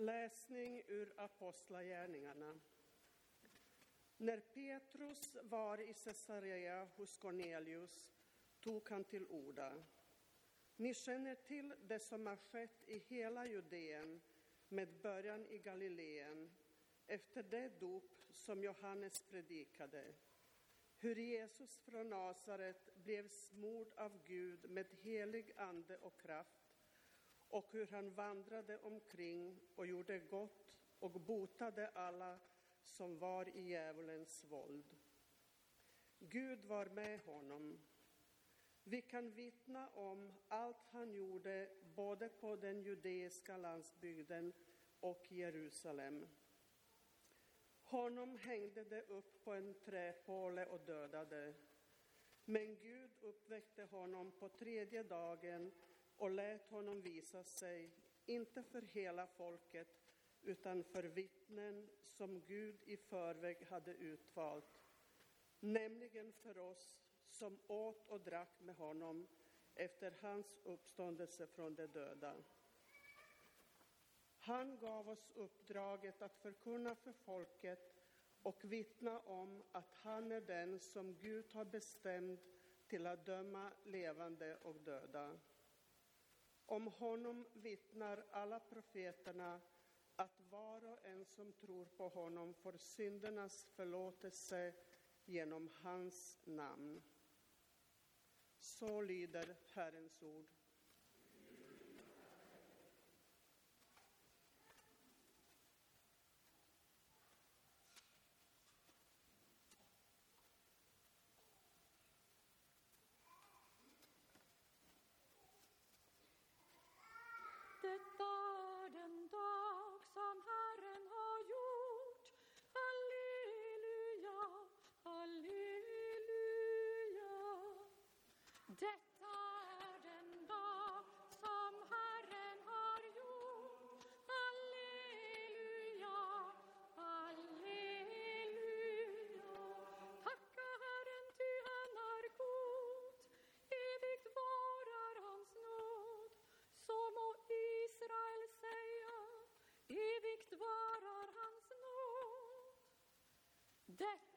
Läsning ur Apostlagärningarna. När Petrus var i Caesarea hos Cornelius tog han till orda. Ni känner till det som har skett i hela Judeen med början i Galileen efter det dop som Johannes predikade. Hur Jesus från Nasaret blev smord av Gud med helig ande och kraft och hur han vandrade omkring och gjorde gott och botade alla som var i djävulens våld. Gud var med honom. Vi kan vittna om allt han gjorde både på den judeiska landsbygden och Jerusalem. Honom hängde de upp på en träpåle och dödade. Men Gud uppväckte honom på tredje dagen och lät honom visa sig, inte för hela folket, utan för vittnen som Gud i förväg hade utvalt, nämligen för oss som åt och drack med honom efter hans uppståndelse från de döda. Han gav oss uppdraget att förkunna för folket och vittna om att han är den som Gud har bestämt till att döma levande och döda. Om honom vittnar alla profeterna att var och en som tror på honom får syndernas förlåtelse genom hans namn. Så lyder Herrens ord. Detta är den dag som Herren har gjort. Halleluja, halleluja. Detta både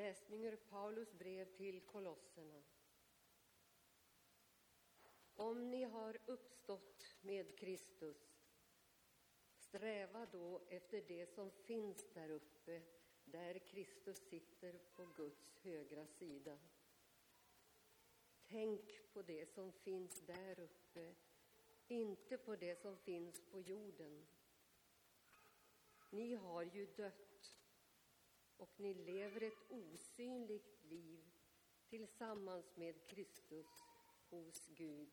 Läsning ur Paulus brev till Kolosserna. Om ni har uppstått med Kristus, sträva då efter det som finns där uppe, där Kristus sitter på Guds högra sida. Tänk på det som finns där uppe, inte på det som finns på jorden. Ni har ju dött och ni lever ett osynligt liv tillsammans med Kristus hos Gud.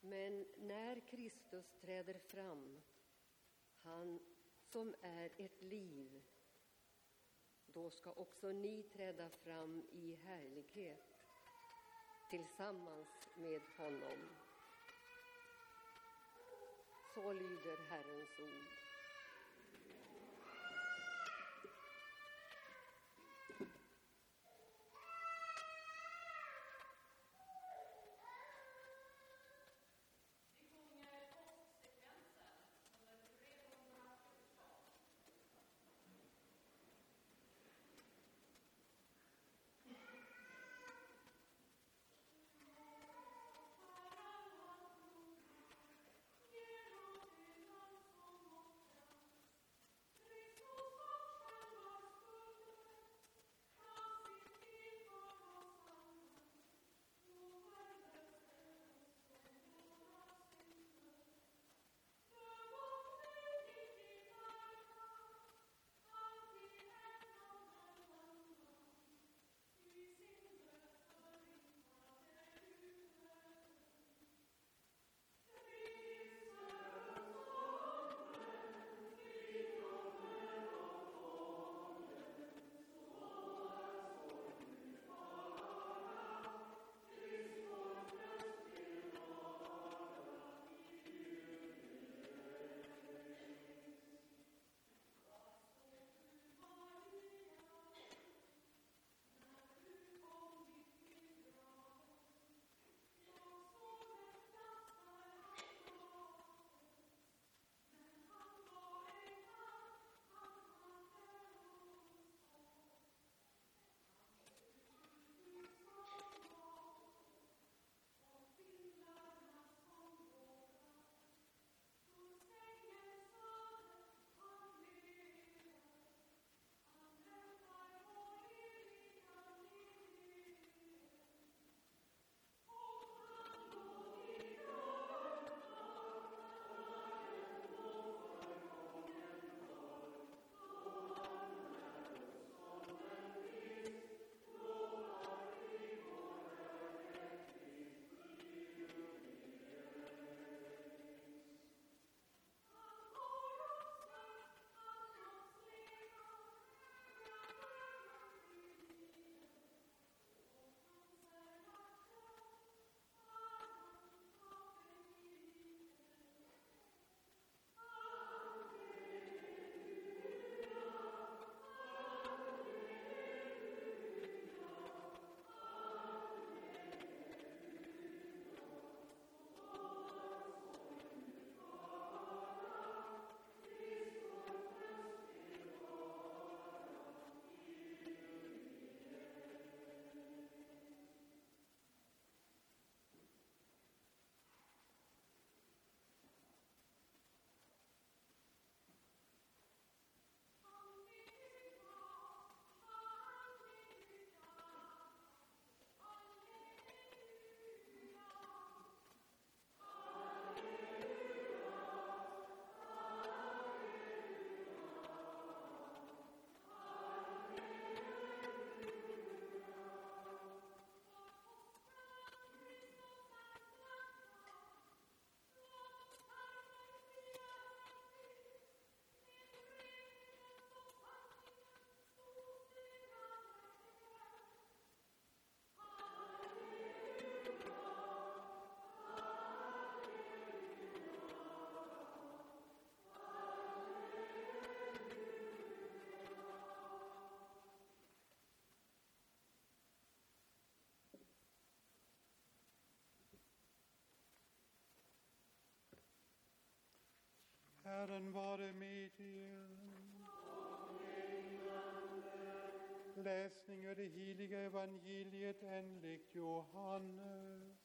Men när Kristus träder fram, han som är ett liv, då ska också ni träda fram i härlighet tillsammans med honom. Så lyder Herrens ord. Herren vare med er. Läsning ur det heliga evangeliet enligt Johannes.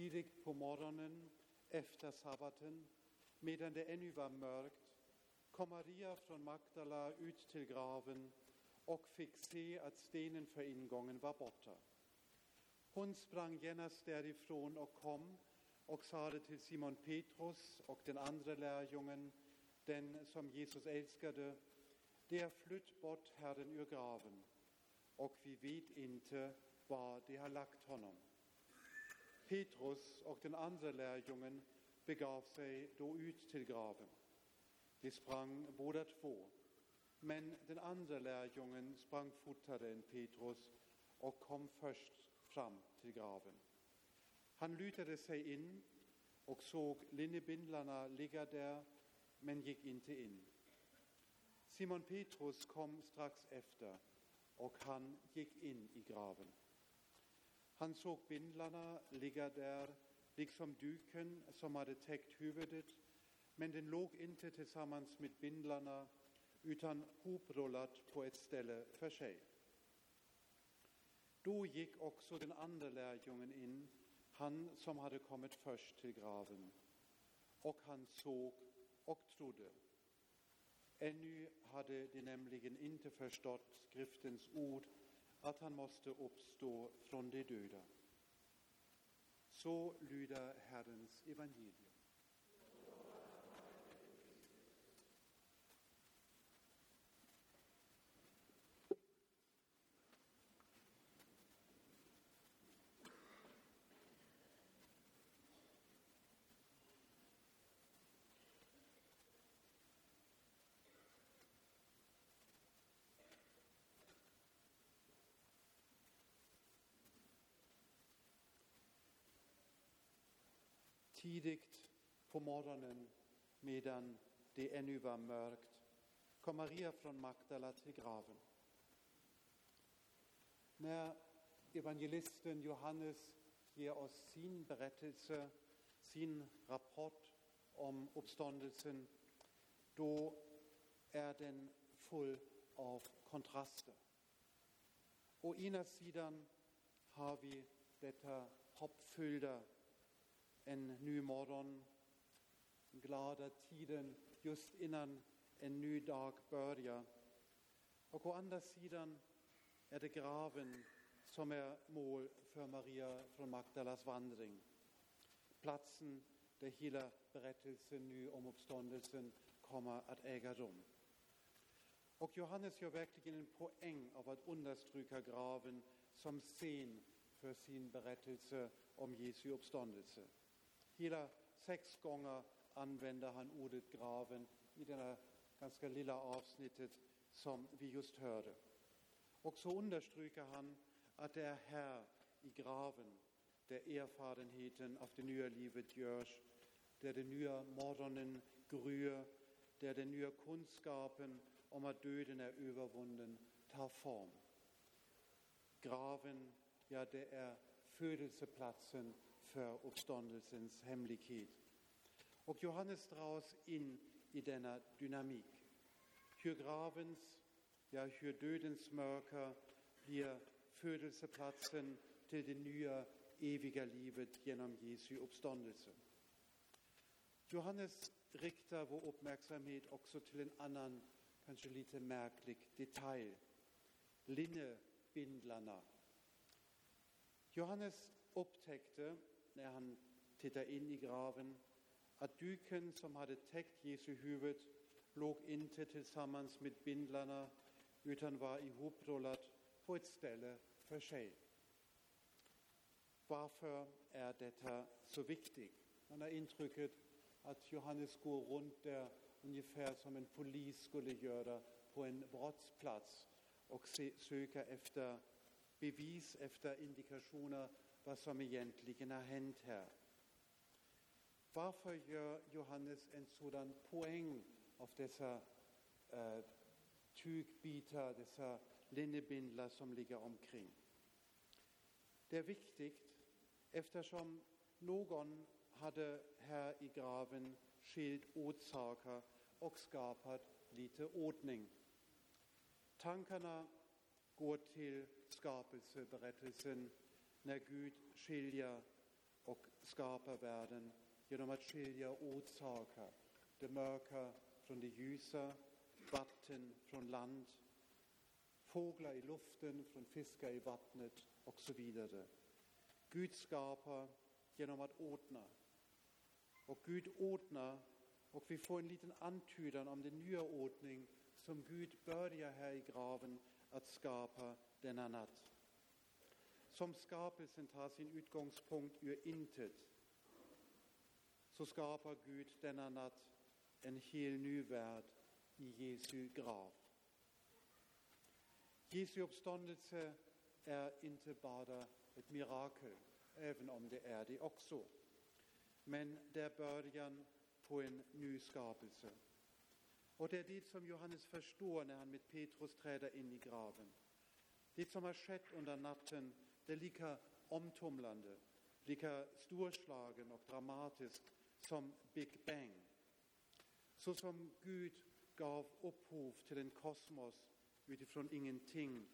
Tidigt på morgonen efter sabbaten, medan det ännu var mörkt, kom Maria från Magdala ut till graven och fick se att stenen för ingången var borta. Hon sprang genast därifrån och kom och sade till Simon Petrus och den andra lärjungen, den som Jesus älskade, det är flytt bort Herren ur graven och vi vet inte var de har lagt honom. Petrus och den andra lärjungen begav sig då ut till graven. De sprang båda två, men den andra lärjungen sprang fortare än Petrus och kom först fram till graven. Han lutade sig in och såg linnebindlarna ligga där, men gick inte in. Simon Petrus kom strax efter och han gick in i graven. Han såg bindlarna ligga där, liksom duken som hade täckt huvudet, men den låg inte tillsammans med bindlarna utan hoprullat på ett ställe för sig. Då gick också den andra lärjungen in, han som hade kommit först till graven, och han såg och trodde. Ännu hade de nämligen inte förstått skriftens ord att han måste uppstå från de döda. Så lyder Herrens evangelium. Tidigt på morgonen, medan det ännu var mörkt, kom Maria från Magdala till graven. När evangelisten Johannes ger oss sin berättelse, sin rapport om uppståndelsen, då är den full av kontraster. Å ena sidan har vi detta hoppfyllda en ny morgon, glada tiden just innan en ny dag börjar. Och å andra sidan är det graven som är mål för Maria från Magdalas vandring. Platsen där hela berättelsen nu om uppståndelsen kommer att äga rum. Och Johannes gör verkligen en poäng av att understryka graven som scen för sin berättelse om Jesu uppståndelse. Hela sex gånger använder han ordet graven i det ganska lilla avsnittet som vi just hörde. Och så understryker han att det är här i graven där erfarenheten av det nya livet görs, där den nya morgonen gryr, där den nya kunskapen om att döden är övervunnen tar form. Graven, ja det är födelseplatsen för uppståndelsens hemlighet. Och Johannes drar oss in i dynamik. Hur gravens, ja hur dödens mörker blir födelseplatsen till det nya eviga livet genom Jesu uppståndelse. Johannes riktar vår uppmärksamhet också till en annan, kanske lite märklig detalj. Linnebindlarna. Johannes upptäckte när han tittade in i graven att duken som hade täckt Jesu huvud låg inte tillsammans med bindlarna utan var ihoprullad på ett ställe för sig. Varför är detta så viktigt? Man har intrycket att Johannes går runt där ungefär som en polis skulle göra på en brottsplats och söka efter bevis efter indikationer vad som egentligen har hänt här. Varför gör Johannes en sådan poäng av dessa eh, tygbitar, dessa linnebindlar som ligger omkring? Det är viktigt eftersom någon hade här i graven skilt åt saker och skapat lite ordning. Tankarna går till skapelseberättelsen när Gud skiljer och skapar världen genom att skilja orsaker. Det mörka från det ljusa, vatten från land, fåglar i luften från fiskar i vattnet och så vidare. Gud skapar genom att ordna. Och Gud ordnar och vi får en liten antydan om den nya ordning som Gud börjar här i graven att skapa denna natt. Som skapelsen tar sin utgångspunkt ur intet så skapar Gud denna natt en helt ny värld i Jesu grav. Jesu uppståndelse är inte bara ett mirakel, även om det är det också. Men det är början på en ny skapelse. Och det är det som Johannes förstår när han med Petrus träder in i graven. Det som har skett under natten, det är lika omtumlande, lika storslagen och dramatiskt som Big Bang. Så som Gud gav upphov till en kosmos utifrån ingenting,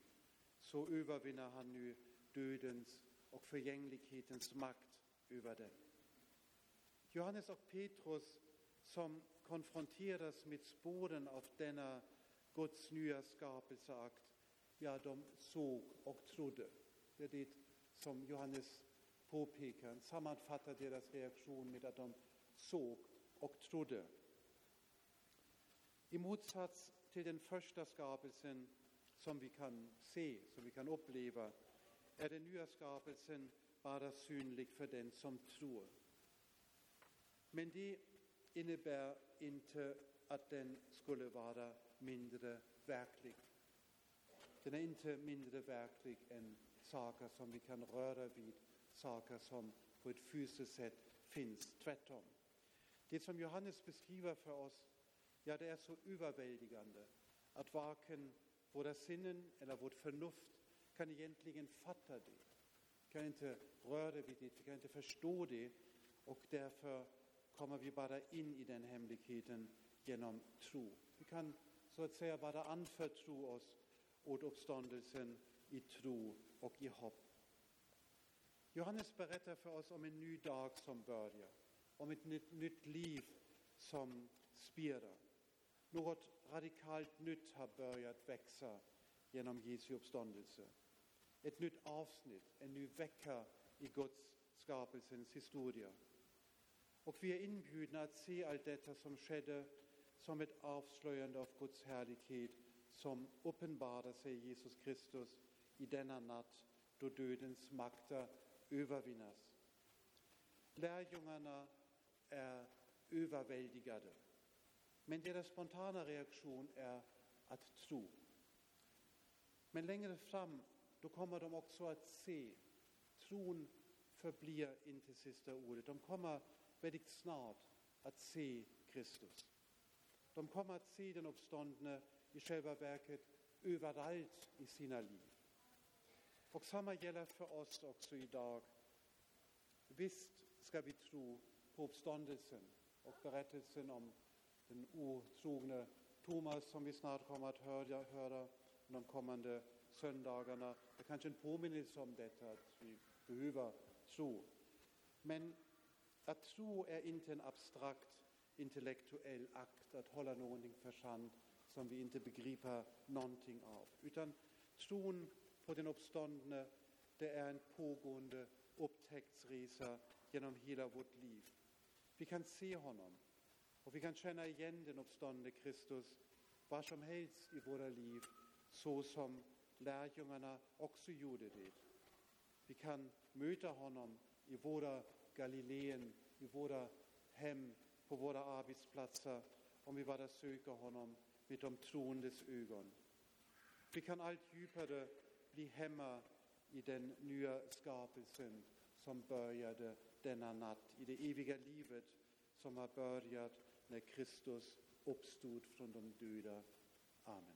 så övervinner han nu dödens och förgänglighetens makt över den. Johannes och Petrus som konfronteras med spåren av denna Guds nya skapelseakt, ja, de såg och trodde. Det är det som Johannes påpekar. Sammanfattar deras reaktion med att de såg och trodde. I motsats till den första skapelsen som vi kan se, som vi kan uppleva, är den nya skapelsen bara synlig för den som tror. Men det innebär inte att den skulle vara mindre verklig. Den är inte mindre verklig än saker som vi kan röra vid, saker som på ett fysiskt sätt finns, tvärtom. Det som Johannes beskriver för oss, ja det är så överväldigande att varken våra sinnen eller vårt förnuft kan egentligen fatta det, kan inte röra vid det, kan inte förstå det och därför kommer vi bara in i den hemligheten genom tro. Vi kan så att säga bara anförtro oss åt uppståndelsen i tro och i hopp. Johannes berättar för oss om en ny dag som börjar, om ett nytt, nytt liv som spirar. Något radikalt nytt har börjat växa genom Jesu uppståndelse. Ett nytt avsnitt, en ny vecka i Guds skapelsens historia. Och vi är inbjudna att se allt detta som skedde som ett avslöjande av Guds härlighet som uppenbarar sig i Jesus Kristus i denna natt då dödens makter övervinnas. Lärjungarna är överväldigade, men deras spontana reaktion är att tro. Men längre fram, då kommer de också att se. Tron förblir inte sista ordet. De kommer väldigt snart att se Kristus. De kommer att se den uppståndne i själva verket överallt i sina liv. Och samma gäller för oss också idag. Visst ska vi tro på uppståndelsen och berättelsen om den otrogne Thomas som vi snart kommer att höra, höra de kommande söndagarna. Det är kanske en påminnelse om detta, att vi behöver tro. Men att tro är inte en abstrakt intellektuell akt, att hålla någonting för sant som vi inte begriper någonting av. Utan tron på den uppståndne, det är en pågående upptäcktsresa genom hela vårt liv. Vi kan se honom och vi kan känna igen den uppståndne Kristus var som helst i våra liv, så som lärjungarna också gjorde det. Vi kan möta honom i våra Galileen, i våra hem, på våra arbetsplatser, om vi bara söker honom med de troendes ögon. Vi kan allt djupare bli hemma i den nya skapelsen som började denna natt, i det eviga livet som har börjat när Kristus uppstod från de döda. Amen.